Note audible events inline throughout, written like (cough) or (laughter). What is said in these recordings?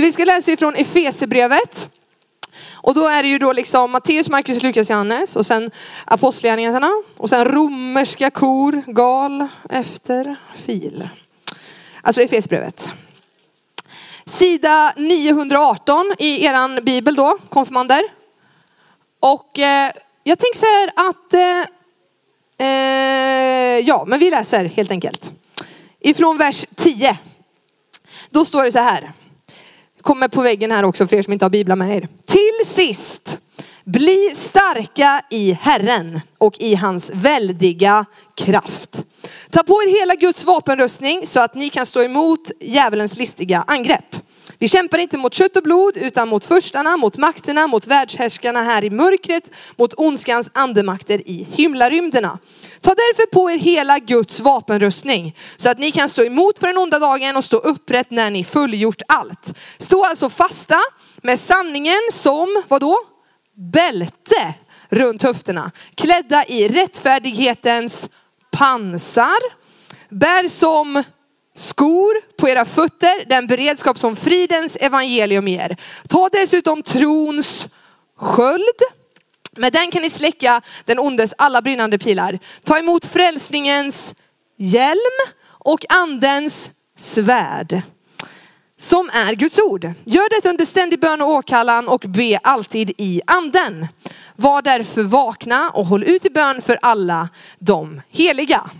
Så vi ska läsa ifrån Efesebrevet. Och då är det ju då liksom Matteus, Markus, Lukas, Johannes och sen Apostlagärningarna och sen romerska kor, gal, efter, fil. Alltså Efesierbrevet. Sida 918 i eran bibel då, konfirmander. Och eh, jag tänker så här att, eh, eh, ja men vi läser helt enkelt. Ifrån vers 10. Då står det så här. Kommer på väggen här också för er som inte har biblar med er. Till sist, bli starka i Herren och i hans väldiga kraft. Ta på er hela Guds vapenrustning så att ni kan stå emot djävulens listiga angrepp. Vi kämpar inte mot kött och blod utan mot förstarna, mot makterna, mot världshärskarna här i mörkret, mot ondskans andemakter i himlarymderna. Ta därför på er hela Guds vapenrustning så att ni kan stå emot på den onda dagen och stå upprätt när ni fullgjort allt. Stå alltså fasta med sanningen som, vadå? Bälte runt höfterna, klädda i rättfärdighetens pansar. Bär som skor på era fötter den beredskap som fridens evangelium ger. Ta dessutom trons sköld. Med den kan ni släcka den ondes alla brinnande pilar. Ta emot frälsningens hjälm och andens svärd. Som är Guds ord. Gör detta under ständig bön och åkallan och be alltid i anden. Var därför vakna och håll ut i bön för alla de heliga.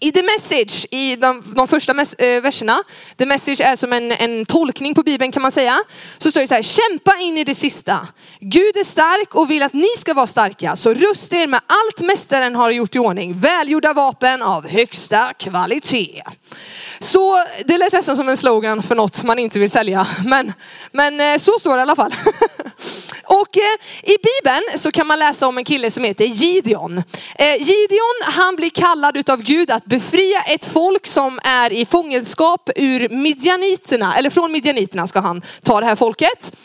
I The Message, i de, de första mes, äh, eh, verserna, The Message är som en, en tolkning på Bibeln kan man säga. Så står det så här, kämpa in i det sista. Gud är stark och vill att ni ska vara starka. Så rusta er med allt mästaren har gjort i ordning. Välgjorda vapen av högsta kvalitet. Så det lät nästan som en slogan för något man inte vill sälja. Men, men eh, så står det i alla fall. (laughs) Och eh, i Bibeln så kan man läsa om en kille som heter Gideon. Eh, Gideon han blir kallad utav Gud att befria ett folk som är i fångenskap ur midjaniterna, eller från midjaniterna ska han ta det här folket.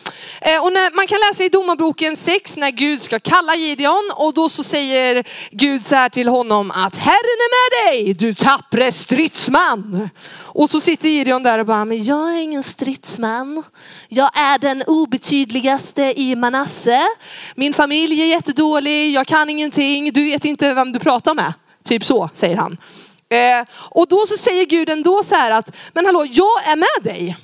Eh, och när, man kan läsa i domarboken 6 när Gud ska kalla Gideon och då så säger Gud så här till honom att Herren är med dig, du tappre stridsman. Och så sitter Gideon där och bara, men jag är ingen stridsman. Jag är den obetydligaste i Manasse. Min familj är jättedålig, jag kan ingenting, du vet inte vem du pratar med. Typ så säger han. Eh, och då så säger Gud ändå så här att, men hallå, jag är med dig.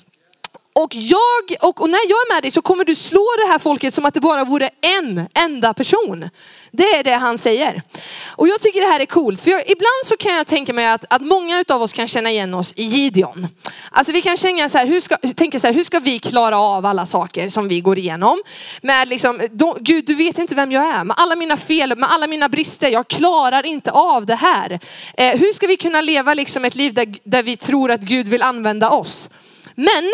Och, jag, och, och, när jag är med dig så kommer du slå det här folket som att det bara vore en enda person. Det är det han säger. Och jag tycker det här är coolt, för jag, ibland så kan jag tänka mig att, att många av oss kan känna igen oss i Gideon. Alltså vi kan känna så här, hur ska, tänka så här, hur ska vi klara av alla saker som vi går igenom? Med liksom, då, Gud du vet inte vem jag är, med alla mina fel, med alla mina brister, jag klarar inte av det här. Eh, hur ska vi kunna leva liksom ett liv där, där vi tror att Gud vill använda oss? Men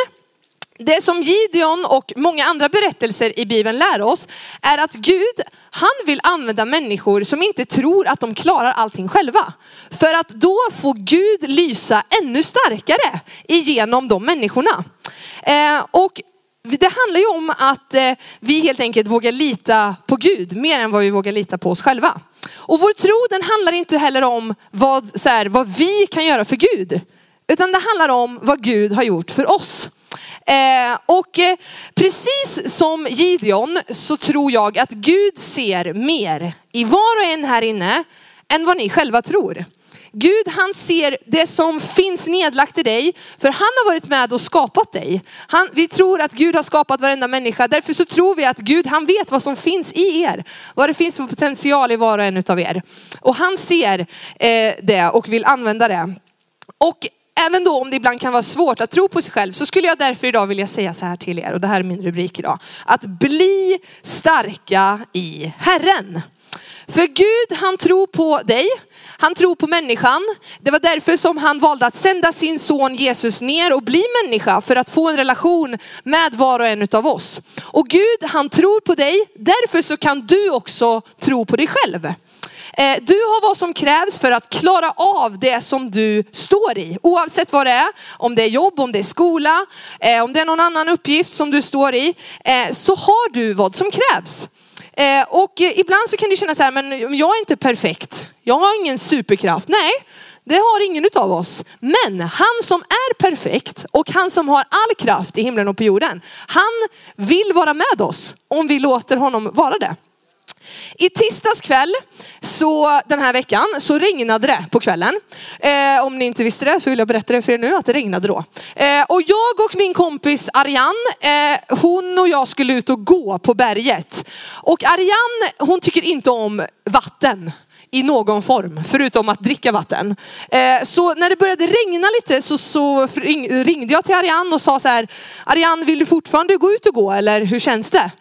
det som Gideon och många andra berättelser i Bibeln lär oss är att Gud, han vill använda människor som inte tror att de klarar allting själva. För att då får Gud lysa ännu starkare igenom de människorna. Eh, och det handlar ju om att eh, vi helt enkelt vågar lita på Gud mer än vad vi vågar lita på oss själva. Och vår tro den handlar inte heller om vad, så här, vad vi kan göra för Gud. Utan det handlar om vad Gud har gjort för oss. Eh, och eh, precis som Gideon så tror jag att Gud ser mer i var och en här inne än vad ni själva tror. Gud han ser det som finns nedlagt i dig, för han har varit med och skapat dig. Han, vi tror att Gud har skapat varenda människa, därför så tror vi att Gud han vet vad som finns i er. Vad det finns för potential i var och en av er. Och han ser eh, det och vill använda det. Och även då om det ibland kan vara svårt att tro på sig själv så skulle jag därför idag vilja säga så här till er och det här är min rubrik idag. Att bli starka i Herren. För Gud han tror på dig, han tror på människan. Det var därför som han valde att sända sin son Jesus ner och bli människa för att få en relation med var och en av oss. Och Gud han tror på dig, därför så kan du också tro på dig själv. Eh, du har vad som krävs för att klara av det som du står i. Oavsett vad det är, om det är jobb, om det är skola, eh, om det är någon annan uppgift som du står i, eh, så har du vad som krävs. Och ibland så kan det kännas så här, men jag är inte perfekt. Jag har ingen superkraft. Nej, Det har ingen av oss. Men han som är perfekt och han som har all kraft i himlen och på jorden. Han vill vara med oss om vi låter honom vara det. I tisdags kväll, så den här veckan, så regnade det på kvällen. Eh, om ni inte visste det så vill jag berätta det för er nu att det regnade då. Eh, och jag och min kompis Ariane, eh, hon och jag skulle ut och gå på berget. Och Ariane, hon tycker inte om vatten i någon form, förutom att dricka vatten. Eh, så när det började regna lite så, så ringde jag till Ariane och sa så här, Ariane vill du fortfarande gå ut och gå eller hur känns det?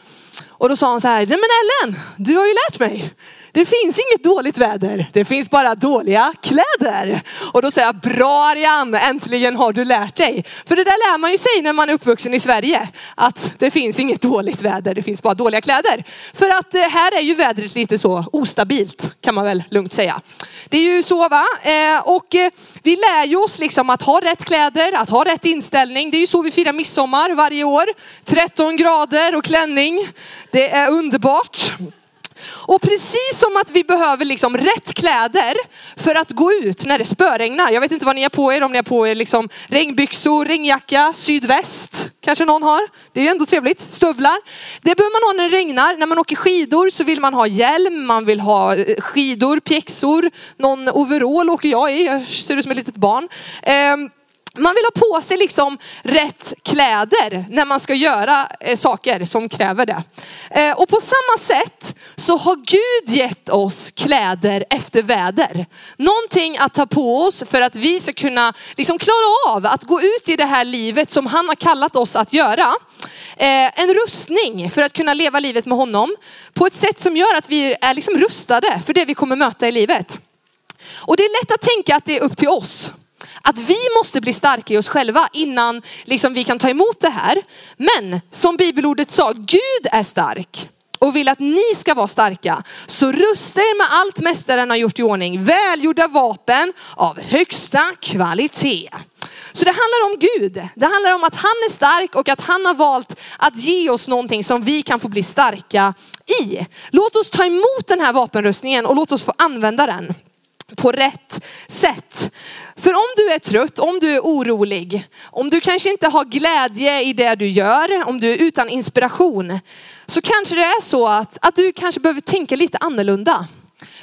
Och då sa han så här, nej men Ellen, du har ju lärt mig. Det finns inget dåligt väder, det finns bara dåliga kläder. Och då säger jag, bra Arian, äntligen har du lärt dig. För det där lär man ju sig när man är uppvuxen i Sverige. Att det finns inget dåligt väder, det finns bara dåliga kläder. För att eh, här är ju vädret lite så ostabilt kan man väl lugnt säga. Det är ju så va. Eh, och eh, vi lär ju oss liksom att ha rätt kläder, att ha rätt inställning. Det är ju så vi firar midsommar varje år. 13 grader och klänning. Det är underbart. Och precis som att vi behöver liksom rätt kläder för att gå ut när det spöregnar. Jag vet inte vad ni har på er, om ni har på er liksom regnbyxor, regnjacka, sydväst. Kanske någon har. Det är ju ändå trevligt. Stövlar. Det behöver man ha när det regnar. När man åker skidor så vill man ha hjälm, man vill ha eh, skidor, pjäxor, någon overall åker jag i. Jag ser ut som ett litet barn. Um, man vill ha på sig liksom rätt kläder när man ska göra eh, saker som kräver det. Eh, och på samma sätt så har Gud gett oss kläder efter väder. Någonting att ta på oss för att vi ska kunna liksom klara av att gå ut i det här livet som han har kallat oss att göra. Eh, en rustning för att kunna leva livet med honom på ett sätt som gör att vi är liksom rustade för det vi kommer möta i livet. Och det är lätt att tänka att det är upp till oss. Att vi måste bli starka i oss själva innan liksom, vi kan ta emot det här. Men som bibelordet sa, Gud är stark och vill att ni ska vara starka. Så rusta er med allt mästaren har gjort i ordning. Välgjorda vapen av högsta kvalitet. Så det handlar om Gud. Det handlar om att han är stark och att han har valt att ge oss någonting som vi kan få bli starka i. Låt oss ta emot den här vapenrustningen och låt oss få använda den på rätt sätt. För om du är trött, om du är orolig, om du kanske inte har glädje i det du gör, om du är utan inspiration, så kanske det är så att, att du kanske behöver tänka lite annorlunda.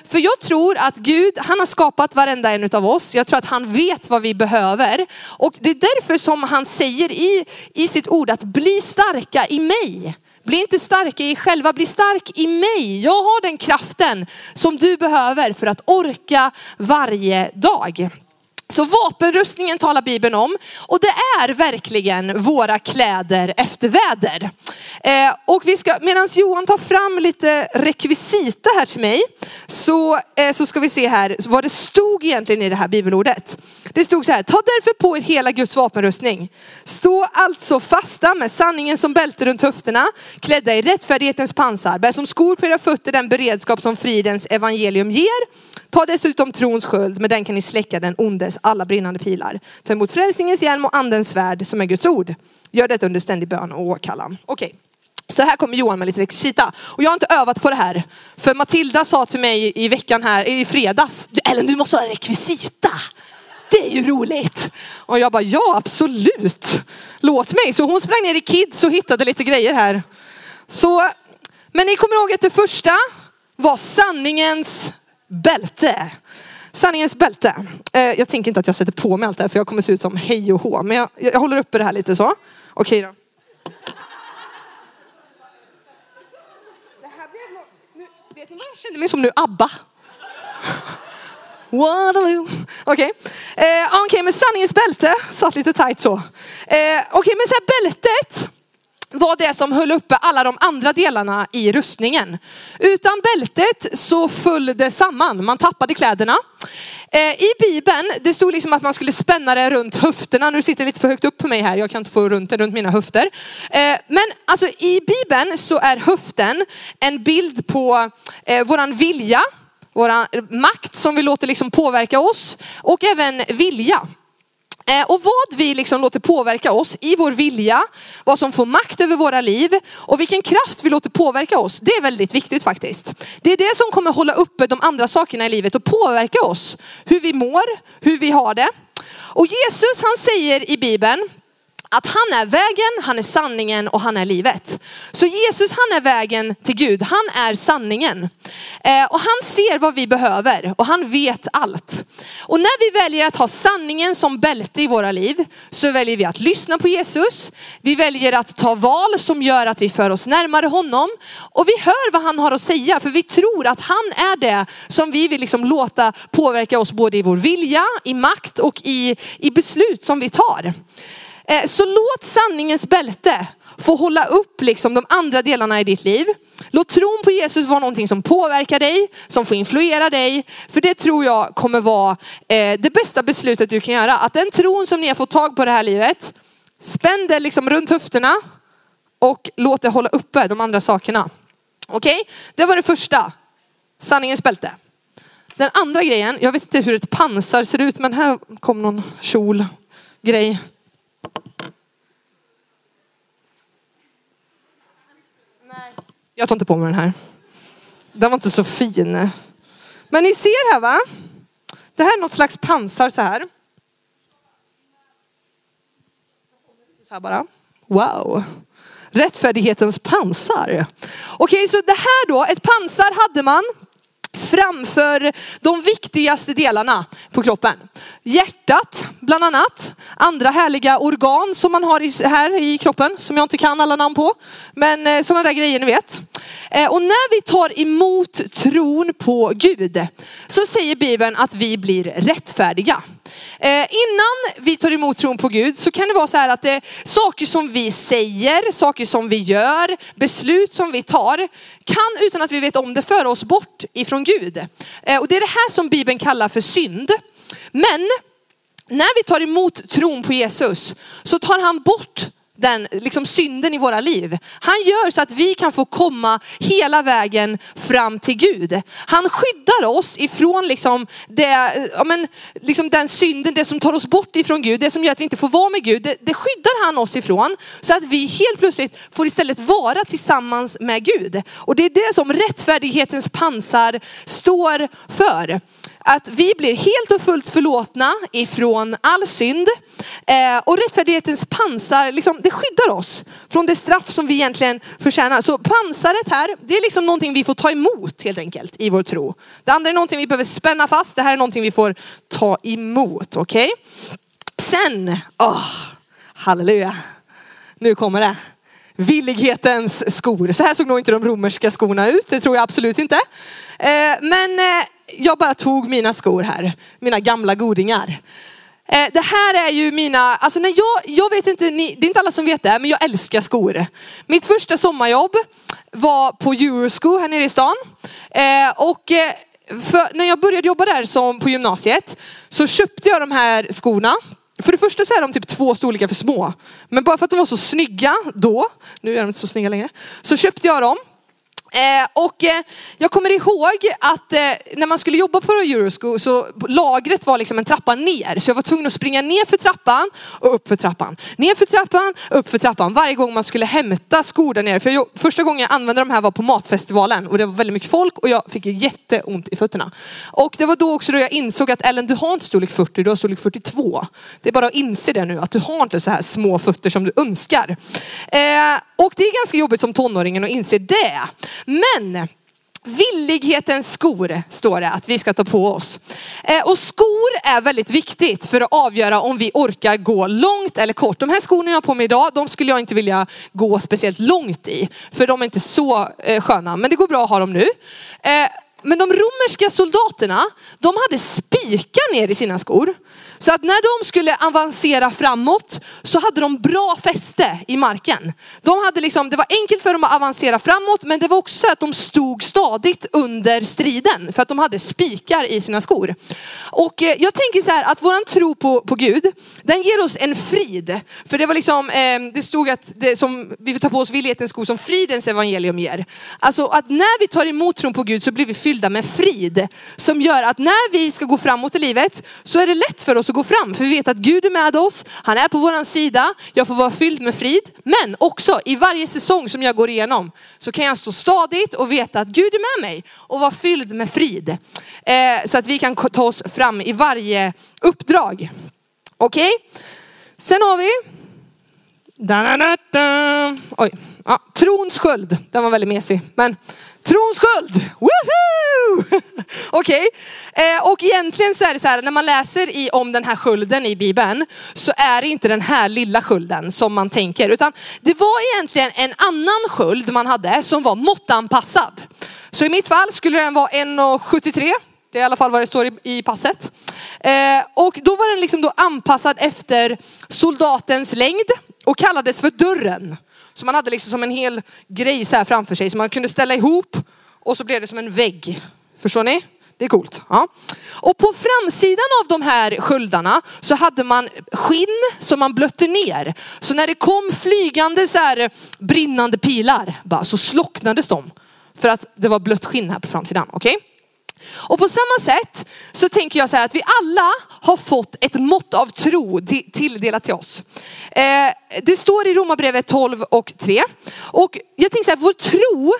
För jag tror att Gud, han har skapat varenda en av oss. Jag tror att han vet vad vi behöver. Och det är därför som han säger i, i sitt ord att bli starka i mig. Bli inte starka i er själva, bli stark i mig. Jag har den kraften som du behöver för att orka varje dag. Så vapenrustningen talar Bibeln om och det är verkligen våra kläder efter väder. Eh, och vi ska, medan Johan tar fram lite rekvisita här till mig, så, eh, så ska vi se här vad det stod egentligen i det här bibelordet. Det stod så här, ta därför på er hela Guds vapenrustning. Stå alltså fasta med sanningen som bälte runt höfterna, klädda i rättfärdighetens pansar, bär som skor på era fötter den beredskap som fridens evangelium ger. Ta dessutom trons sköld, med den kan ni släcka den ondes alla brinnande pilar. Ta emot frälsningens hjälm och andens svärd som är Guds ord. Gör detta under ständig bön och åkallan. Okej. Okay. Så här kommer Johan med lite rekvisita. Och jag har inte övat på det här. För Matilda sa till mig i veckan här, i fredags, Ellen du måste ha rekvisita. Det är ju roligt. Och jag bara, ja absolut. Låt mig. Så hon sprang ner i Kids och hittade lite grejer här. Så, men ni kommer ihåg att det första var sanningens bälte. Sanningens bälte. Eh, jag tänker inte att jag sätter på mig allt det här för jag kommer se ut som hej och hå. Men jag, jag håller uppe det här lite så. Okej då. Det här blev nu, vet ni vad jag kände mig som nu? ABBA. Waterloo. Okej, okay. eh, okay, men sanningens bälte satt lite tight så. Eh, Okej, okay, men så här bältet var det som höll uppe alla de andra delarna i rustningen. Utan bältet så föll det samman, man tappade kläderna. Eh, I bibeln, det stod liksom att man skulle spänna det runt höfterna. Nu sitter det lite för högt upp på mig här, jag kan inte få runt det runt mina höfter. Eh, men alltså i bibeln så är höften en bild på eh, våran vilja, våran makt som vi låter liksom påverka oss och även vilja. Eh, och vad vi liksom låter påverka oss i vår vilja, vad som får makt över våra liv och vilken kraft vi låter påverka oss. Det är väldigt viktigt faktiskt. Det är det som kommer hålla uppe de andra sakerna i livet och påverka oss. Hur vi mår, hur vi har det. Och Jesus han säger i Bibeln, att han är vägen, han är sanningen och han är livet. Så Jesus han är vägen till Gud, han är sanningen. Eh, och han ser vad vi behöver och han vet allt. Och när vi väljer att ha sanningen som bälte i våra liv så väljer vi att lyssna på Jesus. Vi väljer att ta val som gör att vi för oss närmare honom. Och vi hör vad han har att säga för vi tror att han är det som vi vill liksom låta påverka oss både i vår vilja, i makt och i, i beslut som vi tar. Eh, så låt sanningens bälte få hålla upp liksom de andra delarna i ditt liv. Låt tron på Jesus vara någonting som påverkar dig, som får influera dig. För det tror jag kommer vara eh, det bästa beslutet du kan göra. Att den tron som ni har fått tag på det här livet, spänn det liksom runt höfterna och låt det hålla uppe de andra sakerna. Okej, okay? det var det första. Sanningens bälte. Den andra grejen, jag vet inte hur ett pansar ser ut men här kom någon kjol grej. Nej. Jag tar inte på mig den här. Den var inte så fin. Men ni ser här va? Det här är något slags pansar så här. Så här bara. Wow. Rättfärdighetens pansar. Okej, så det här då, ett pansar hade man framför de viktigaste delarna på kroppen. Hjärtat bland annat, andra härliga organ som man har här i kroppen som jag inte kan alla namn på. Men eh, sådana där grejer ni vet. Eh, och när vi tar emot tron på Gud så säger Bibeln att vi blir rättfärdiga. Eh, innan vi tar emot tron på Gud så kan det vara så här att det är saker som vi säger, saker som vi gör, beslut som vi tar kan utan att vi vet om det föra oss bort ifrån Gud. Eh, och det är det här som Bibeln kallar för synd. Men när vi tar emot tron på Jesus så tar han bort den liksom synden i våra liv. Han gör så att vi kan få komma hela vägen fram till Gud. Han skyddar oss ifrån liksom det, ja men, liksom den synden, det som tar oss bort ifrån Gud, det som gör att vi inte får vara med Gud. Det, det skyddar han oss ifrån så att vi helt plötsligt får istället vara tillsammans med Gud. Och det är det som rättfärdighetens pansar står för att vi blir helt och fullt förlåtna ifrån all synd. Eh, och rättfärdighetens pansar, liksom, det skyddar oss från det straff som vi egentligen förtjänar. Så pansaret här, det är liksom någonting vi får ta emot helt enkelt i vår tro. Det andra är någonting vi behöver spänna fast, det här är någonting vi får ta emot. Okej? Okay? Sen, oh, halleluja, nu kommer det villighetens skor. Så här såg nog inte de romerska skorna ut, det tror jag absolut inte. Eh, men eh, jag bara tog mina skor här, mina gamla godingar. Eh, det här är ju mina, alltså när jag, jag vet inte, ni, det är inte alla som vet det, men jag älskar skor. Mitt första sommarjobb var på Eurosco här nere i stan. Eh, och eh, när jag började jobba där som på gymnasiet så köpte jag de här skorna för det första så är de typ två storlekar för små. Men bara för att de var så snygga då, nu är de inte så snygga längre, så köpte jag dem. Eh, och eh, jag kommer ihåg att eh, när man skulle jobba på Euroschool så lagret var liksom en trappa ner. Så jag var tvungen att springa ner för trappan och upp för trappan. Ner för trappan, upp för trappan. Varje gång man skulle hämta skor där nere. För jag, första gången jag använde de här var på matfestivalen och det var väldigt mycket folk och jag fick jätteont i fötterna. Och det var då också då jag insåg att Ellen du har inte storlek 40, du har storlek 42. Det är bara att inse det nu att du har inte så här små fötter som du önskar. Eh, och det är ganska jobbigt som tonåringen att inse det. Men Villighetens skor står det att vi ska ta på oss. Eh, och skor är väldigt viktigt för att avgöra om vi orkar gå långt eller kort. De här skorna jag har på mig idag, de skulle jag inte vilja gå speciellt långt i. För de är inte så eh, sköna, men det går bra att ha dem nu. Eh, men de romerska soldaterna, de hade spikar ner i sina skor. Så att när de skulle avancera framåt så hade de bra fäste i marken. De hade liksom, det var enkelt för dem att avancera framåt men det var också så att de stod stadigt under striden för att de hade spikar i sina skor. Och eh, jag tänker så här att våran tro på, på Gud, den ger oss en frid. För det var liksom, ehm, det stod att det som, vi får ta på oss villighetens skor som fridens evangelium ger. Alltså att när vi tar emot tron på Gud så blir vi fyllda med frid som gör att när vi ska gå framåt i livet så är det lätt för oss också gå fram. För vi vet att Gud är med oss, han är på våran sida, jag får vara fylld med frid. Men också i varje säsong som jag går igenom så kan jag stå stadigt och veta att Gud är med mig och vara fylld med frid. Eh, så att vi kan ta oss fram i varje uppdrag. Okej, okay? sen har vi da, da, da. Oj, ja, trons sköld. Den var väldigt mesig. Men trons sköld, woho! (laughs) Okej, okay. eh, och egentligen så är det så här när man läser i, om den här skölden i Bibeln så är det inte den här lilla skölden som man tänker utan det var egentligen en annan sköld man hade som var måttanpassad. Så i mitt fall skulle den vara 1,73 det är i alla fall vad det står i, i passet. Eh, och då var den liksom då anpassad efter soldatens längd och kallades för dörren. Så man hade liksom som en hel grej så här framför sig som man kunde ställa ihop och så blev det som en vägg. Förstår ni? Det är coolt. Ja. Och på framsidan av de här sköldarna så hade man skinn som man blötte ner. Så när det kom flygande så här brinnande pilar bara, så slocknades de. För att det var blött skinn här på framsidan. Okay? Och på samma sätt så tänker jag så här att vi alla har fått ett mått av tro tilldelat till oss. Eh, det står i Romarbrevet 12 och 3. Och jag tänker så här, vår tro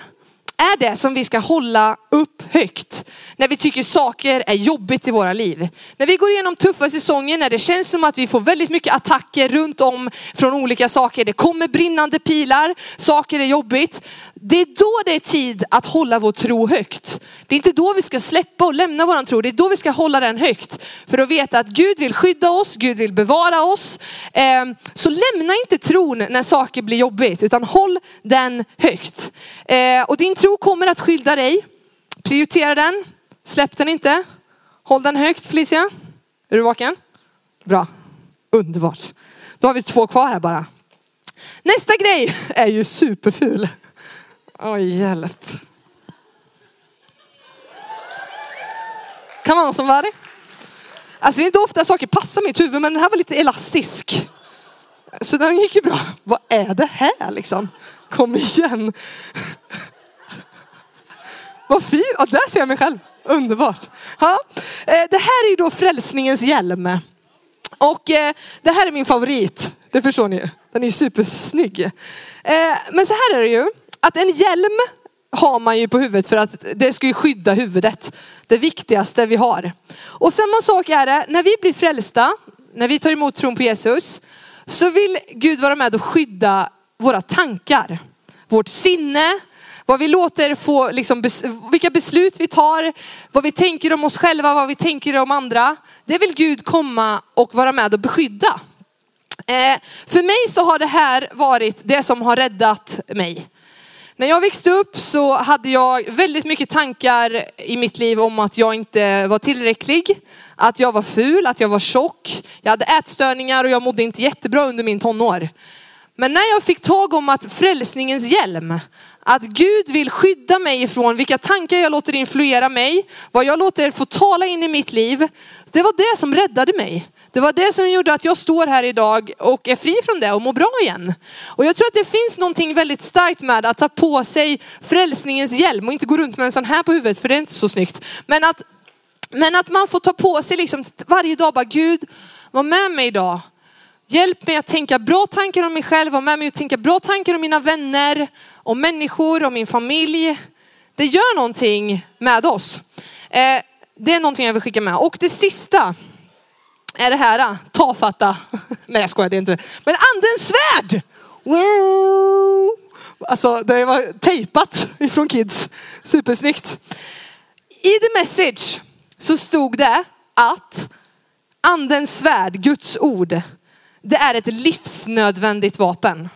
är det som vi ska hålla upp högt när vi tycker saker är jobbigt i våra liv. När vi går igenom tuffa säsonger, när det känns som att vi får väldigt mycket attacker runt om från olika saker. Det kommer brinnande pilar, saker är jobbigt. Det är då det är tid att hålla vår tro högt. Det är inte då vi ska släppa och lämna vår tro, det är då vi ska hålla den högt. För att veta att Gud vill skydda oss, Gud vill bevara oss. Ehm, så lämna inte tron när saker blir jobbigt, utan håll den högt. Ehm, och din tro kommer att skydda dig. Prioritera den, släpp den inte. Håll den högt Felicia. Är du vaken? Bra, underbart. Då har vi två kvar här bara. Nästa grej (laughs) är ju superful. Oj, hjälp. Kan man som var det? Alltså det är inte ofta saker passar mitt huvud men den här var lite elastisk. Så den gick ju bra. Vad är det här liksom? Kom igen. Vad fint. Ja, där ser jag mig själv. Underbart. Ja. Eh, det här är ju då frälsningens hjälm. Och eh, det här är min favorit. Det förstår ni ju. Den är ju supersnygg. Eh, men så här är det ju att en hjälm har man ju på huvudet för att det ska ju skydda huvudet. Det viktigaste vi har. Och samma sak är det när vi blir frälsta, när vi tar emot tron på Jesus, så vill Gud vara med och skydda våra tankar, vårt sinne, vad vi låter få, liksom, vilka beslut vi tar, vad vi tänker om oss själva, vad vi tänker om andra. Det vill Gud komma och vara med och beskydda. Eh, för mig så har det här varit det som har räddat mig. När jag växte upp så hade jag väldigt mycket tankar i mitt liv om att jag inte var tillräcklig, att jag var ful, att jag var tjock. Jag hade ätstörningar och jag mådde inte jättebra under min tonår. Men när jag fick tag om att frälsningens hjälm, att Gud vill skydda mig ifrån vilka tankar jag låter influera mig, vad jag låter få tala in i mitt liv. Det var det som räddade mig. Det var det som gjorde att jag står här idag och är fri från det och mår bra igen. Och jag tror att det finns någonting väldigt starkt med att ta på sig frälsningens hjälm och inte gå runt med en sån här på huvudet för det är inte så snyggt. Men att, men att man får ta på sig liksom varje dag bara Gud, var med mig idag. Hjälp mig att tänka bra tankar om mig själv, var med mig att tänka bra tankar om mina vänner, om människor, om min familj. Det gör någonting med oss. Eh, det är någonting jag vill skicka med. Och det sista är det här tafatta, nej jag skojar det är inte, men andens svärd! Wow! Alltså det var tejpat ifrån kids, supersnyggt. I the message så stod det att andens svärd, Guds ord, det är ett livsnödvändigt vapen.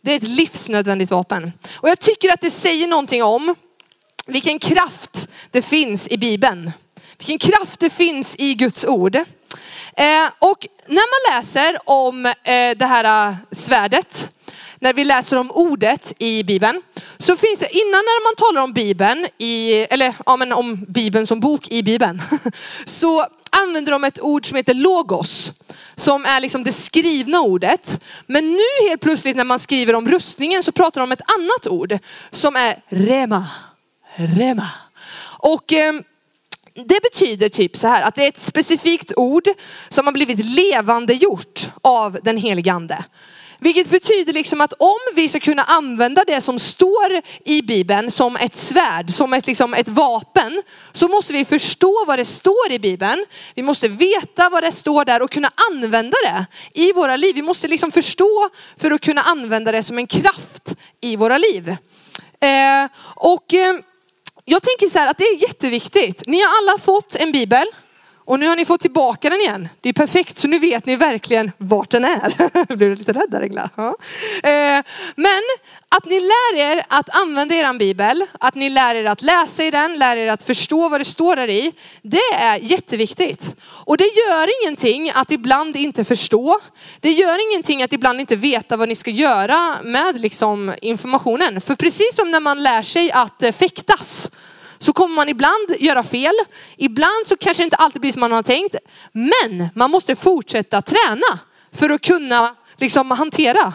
Det är ett livsnödvändigt vapen. Och jag tycker att det säger någonting om vilken kraft det finns i Bibeln. Vilken kraft det finns i Guds ord. Eh, och när man läser om eh, det här eh, svärdet, när vi läser om ordet i Bibeln, så finns det, innan när man talar om Bibeln, i, eller ja, men om Bibeln som bok i Bibeln, (laughs) så använder de ett ord som heter logos. Som är liksom det skrivna ordet. Men nu helt plötsligt när man skriver om rustningen så pratar de om ett annat ord som är rema. Rema. Och eh, det betyder typ så här att det är ett specifikt ord som har blivit levande gjort av den helige ande. Vilket betyder liksom att om vi ska kunna använda det som står i Bibeln som ett svärd, som ett, liksom ett vapen, så måste vi förstå vad det står i Bibeln. Vi måste veta vad det står där och kunna använda det i våra liv. Vi måste liksom förstå för att kunna använda det som en kraft i våra liv. Eh, och eh, jag tänker så här att det är jätteviktigt. Ni har alla fått en bibel. Och nu har ni fått tillbaka den igen. Det är perfekt så nu vet ni verkligen vart den är. (laughs) Blev du lite rädd där Engla? Ja. Eh, men att ni lär er att använda er bibel, att ni lär er att läsa i den, lär er att förstå vad det står där i. Det är jätteviktigt. Och det gör ingenting att ibland inte förstå. Det gör ingenting att ibland inte veta vad ni ska göra med liksom informationen. För precis som när man lär sig att eh, fäktas så kommer man ibland göra fel. Ibland så kanske det inte alltid blir som man har tänkt. Men man måste fortsätta träna för att kunna liksom hantera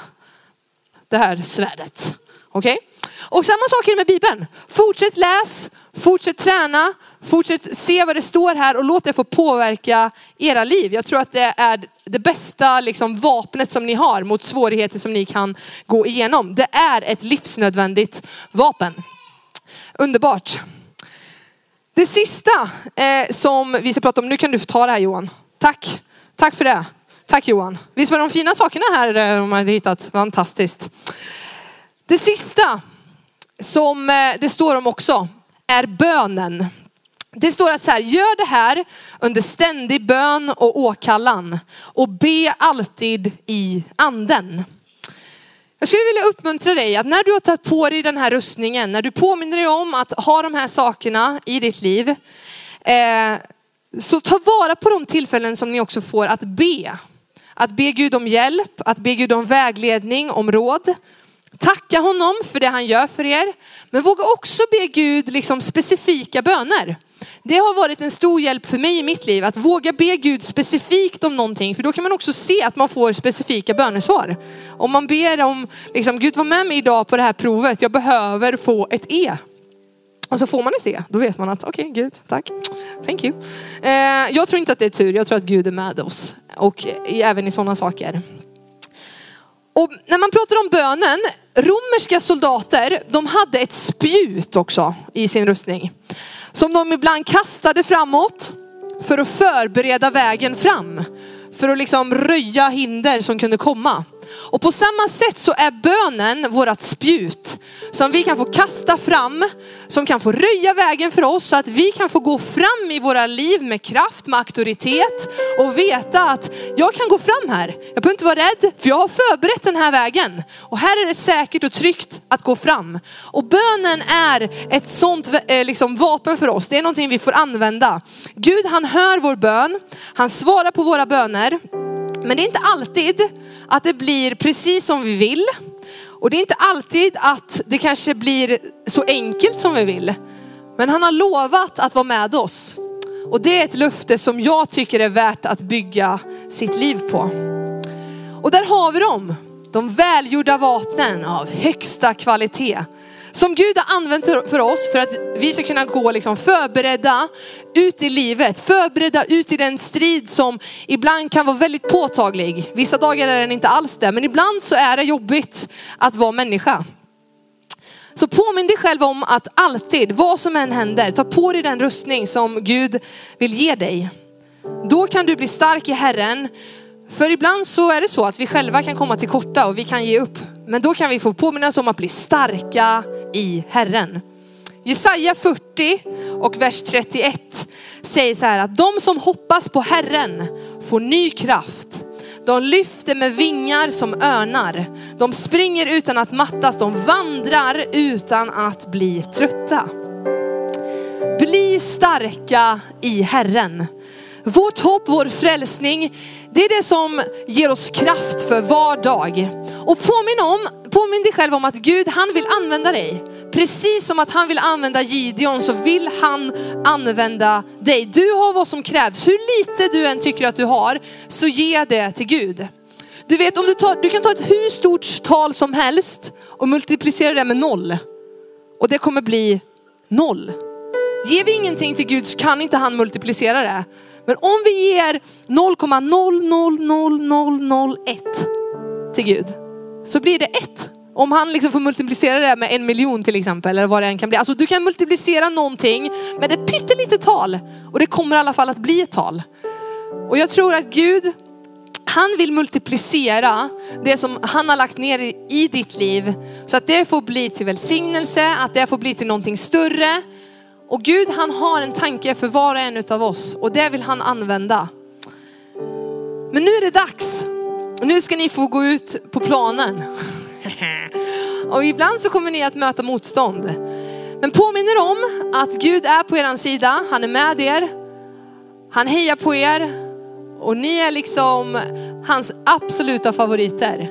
det här svärdet. Okej? Okay? Och samma sak är det med Bibeln. Fortsätt läs, fortsätt träna, fortsätt se vad det står här och låt det få påverka era liv. Jag tror att det är det bästa liksom, vapnet som ni har mot svårigheter som ni kan gå igenom. Det är ett livsnödvändigt vapen. Underbart. Det sista eh, som vi ska prata om, nu kan du få ta det här Johan. Tack, tack för det. Tack Johan. Visst var de fina sakerna här eh, de hade hittat? Fantastiskt. Det sista som eh, det står om också är bönen. Det står att så här, gör det här under ständig bön och åkallan och be alltid i anden. Alltså, jag skulle vilja uppmuntra dig att när du har tagit på dig den här rustningen, när du påminner dig om att ha de här sakerna i ditt liv, eh, så ta vara på de tillfällen som ni också får att be. Att be Gud om hjälp, att be Gud om vägledning, om råd. Tacka honom för det han gör för er. Men våga också be Gud liksom specifika böner. Det har varit en stor hjälp för mig i mitt liv att våga be Gud specifikt om någonting. För då kan man också se att man får specifika bönesvar. Om man ber om, liksom, Gud var med mig idag på det här provet, jag behöver få ett E. Och så får man ett E, då vet man att okej okay, Gud, tack, thank you. Eh, jag tror inte att det är tur, jag tror att Gud är med oss. Och även i sådana saker. Och när man pratar om bönen, romerska soldater, de hade ett spjut också i sin rustning. Som de ibland kastade framåt för att förbereda vägen fram. För att liksom röja hinder som kunde komma. Och på samma sätt så är bönen vårat spjut som vi kan få kasta fram, som kan få röja vägen för oss så att vi kan få gå fram i våra liv med kraft, med auktoritet och veta att jag kan gå fram här. Jag behöver inte vara rädd för jag har förberett den här vägen. Och här är det säkert och tryggt att gå fram. Och bönen är ett sånt eh, liksom, vapen för oss. Det är någonting vi får använda. Gud han hör vår bön, han svarar på våra böner. Men det är inte alltid att det blir precis som vi vill. Och det är inte alltid att det kanske blir så enkelt som vi vill. Men han har lovat att vara med oss. Och det är ett löfte som jag tycker är värt att bygga sitt liv på. Och där har vi dem, de välgjorda vapnen av högsta kvalitet. Som Gud har använt för oss för att vi ska kunna gå liksom förberedda ut i livet. Förberedda ut i den strid som ibland kan vara väldigt påtaglig. Vissa dagar är den inte alls det, men ibland så är det jobbigt att vara människa. Så påminn dig själv om att alltid, vad som än händer, ta på dig den rustning som Gud vill ge dig. Då kan du bli stark i Herren. För ibland så är det så att vi själva kan komma till korta och vi kan ge upp. Men då kan vi få påminnas om att bli starka i Herren. Jesaja 40 och vers 31 säger så här att de som hoppas på Herren får ny kraft. De lyfter med vingar som örnar. De springer utan att mattas, de vandrar utan att bli trötta. Bli starka i Herren. Vårt hopp, vår frälsning, det är det som ger oss kraft för var dag. Och påminn, om, påminn dig själv om att Gud, han vill använda dig. Precis som att han vill använda Gideon så vill han använda dig. Du har vad som krävs. Hur lite du än tycker att du har, så ge det till Gud. Du vet, om du, tar, du kan ta ett hur stort tal som helst och multiplicera det med noll. Och det kommer bli noll. Ger vi ingenting till Gud så kan inte han multiplicera det. Men om vi ger 0,000001 till Gud så blir det ett. Om han liksom får multiplicera det med en miljon till exempel, eller vad det än kan bli. Alltså du kan multiplicera någonting med ett pyttelitet tal och det kommer i alla fall att bli ett tal. Och jag tror att Gud, han vill multiplicera det som han har lagt ner i ditt liv så att det får bli till välsignelse, att det får bli till någonting större. Och Gud han har en tanke för var och en av oss och det vill han använda. Men nu är det dags. Nu ska ni få gå ut på planen. (laughs) Och ibland så kommer ni att möta motstånd. Men påminner om att Gud är på er sida, han är med er, han hejar på er och ni är liksom hans absoluta favoriter.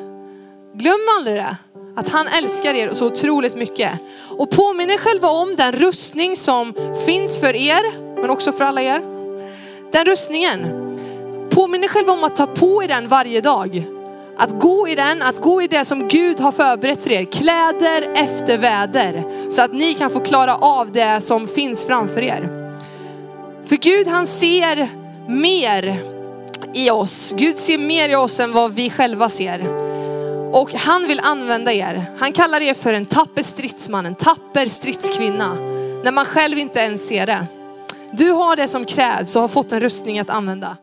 Glöm aldrig det, att han älskar er så otroligt mycket. Och påminner själva om den rustning som finns för er, men också för alla er. Den rustningen. Påminner själva om att ta på er den varje dag. Att gå i den, att gå i det som Gud har förberett för er. Kläder efter väder. Så att ni kan få klara av det som finns framför er. För Gud han ser mer i oss. Gud ser mer i oss än vad vi själva ser. Och han vill använda er. Han kallar er för en tapper stridsman, en tapper stridskvinna. När man själv inte ens ser det. Du har det som krävs och har fått en rustning att använda.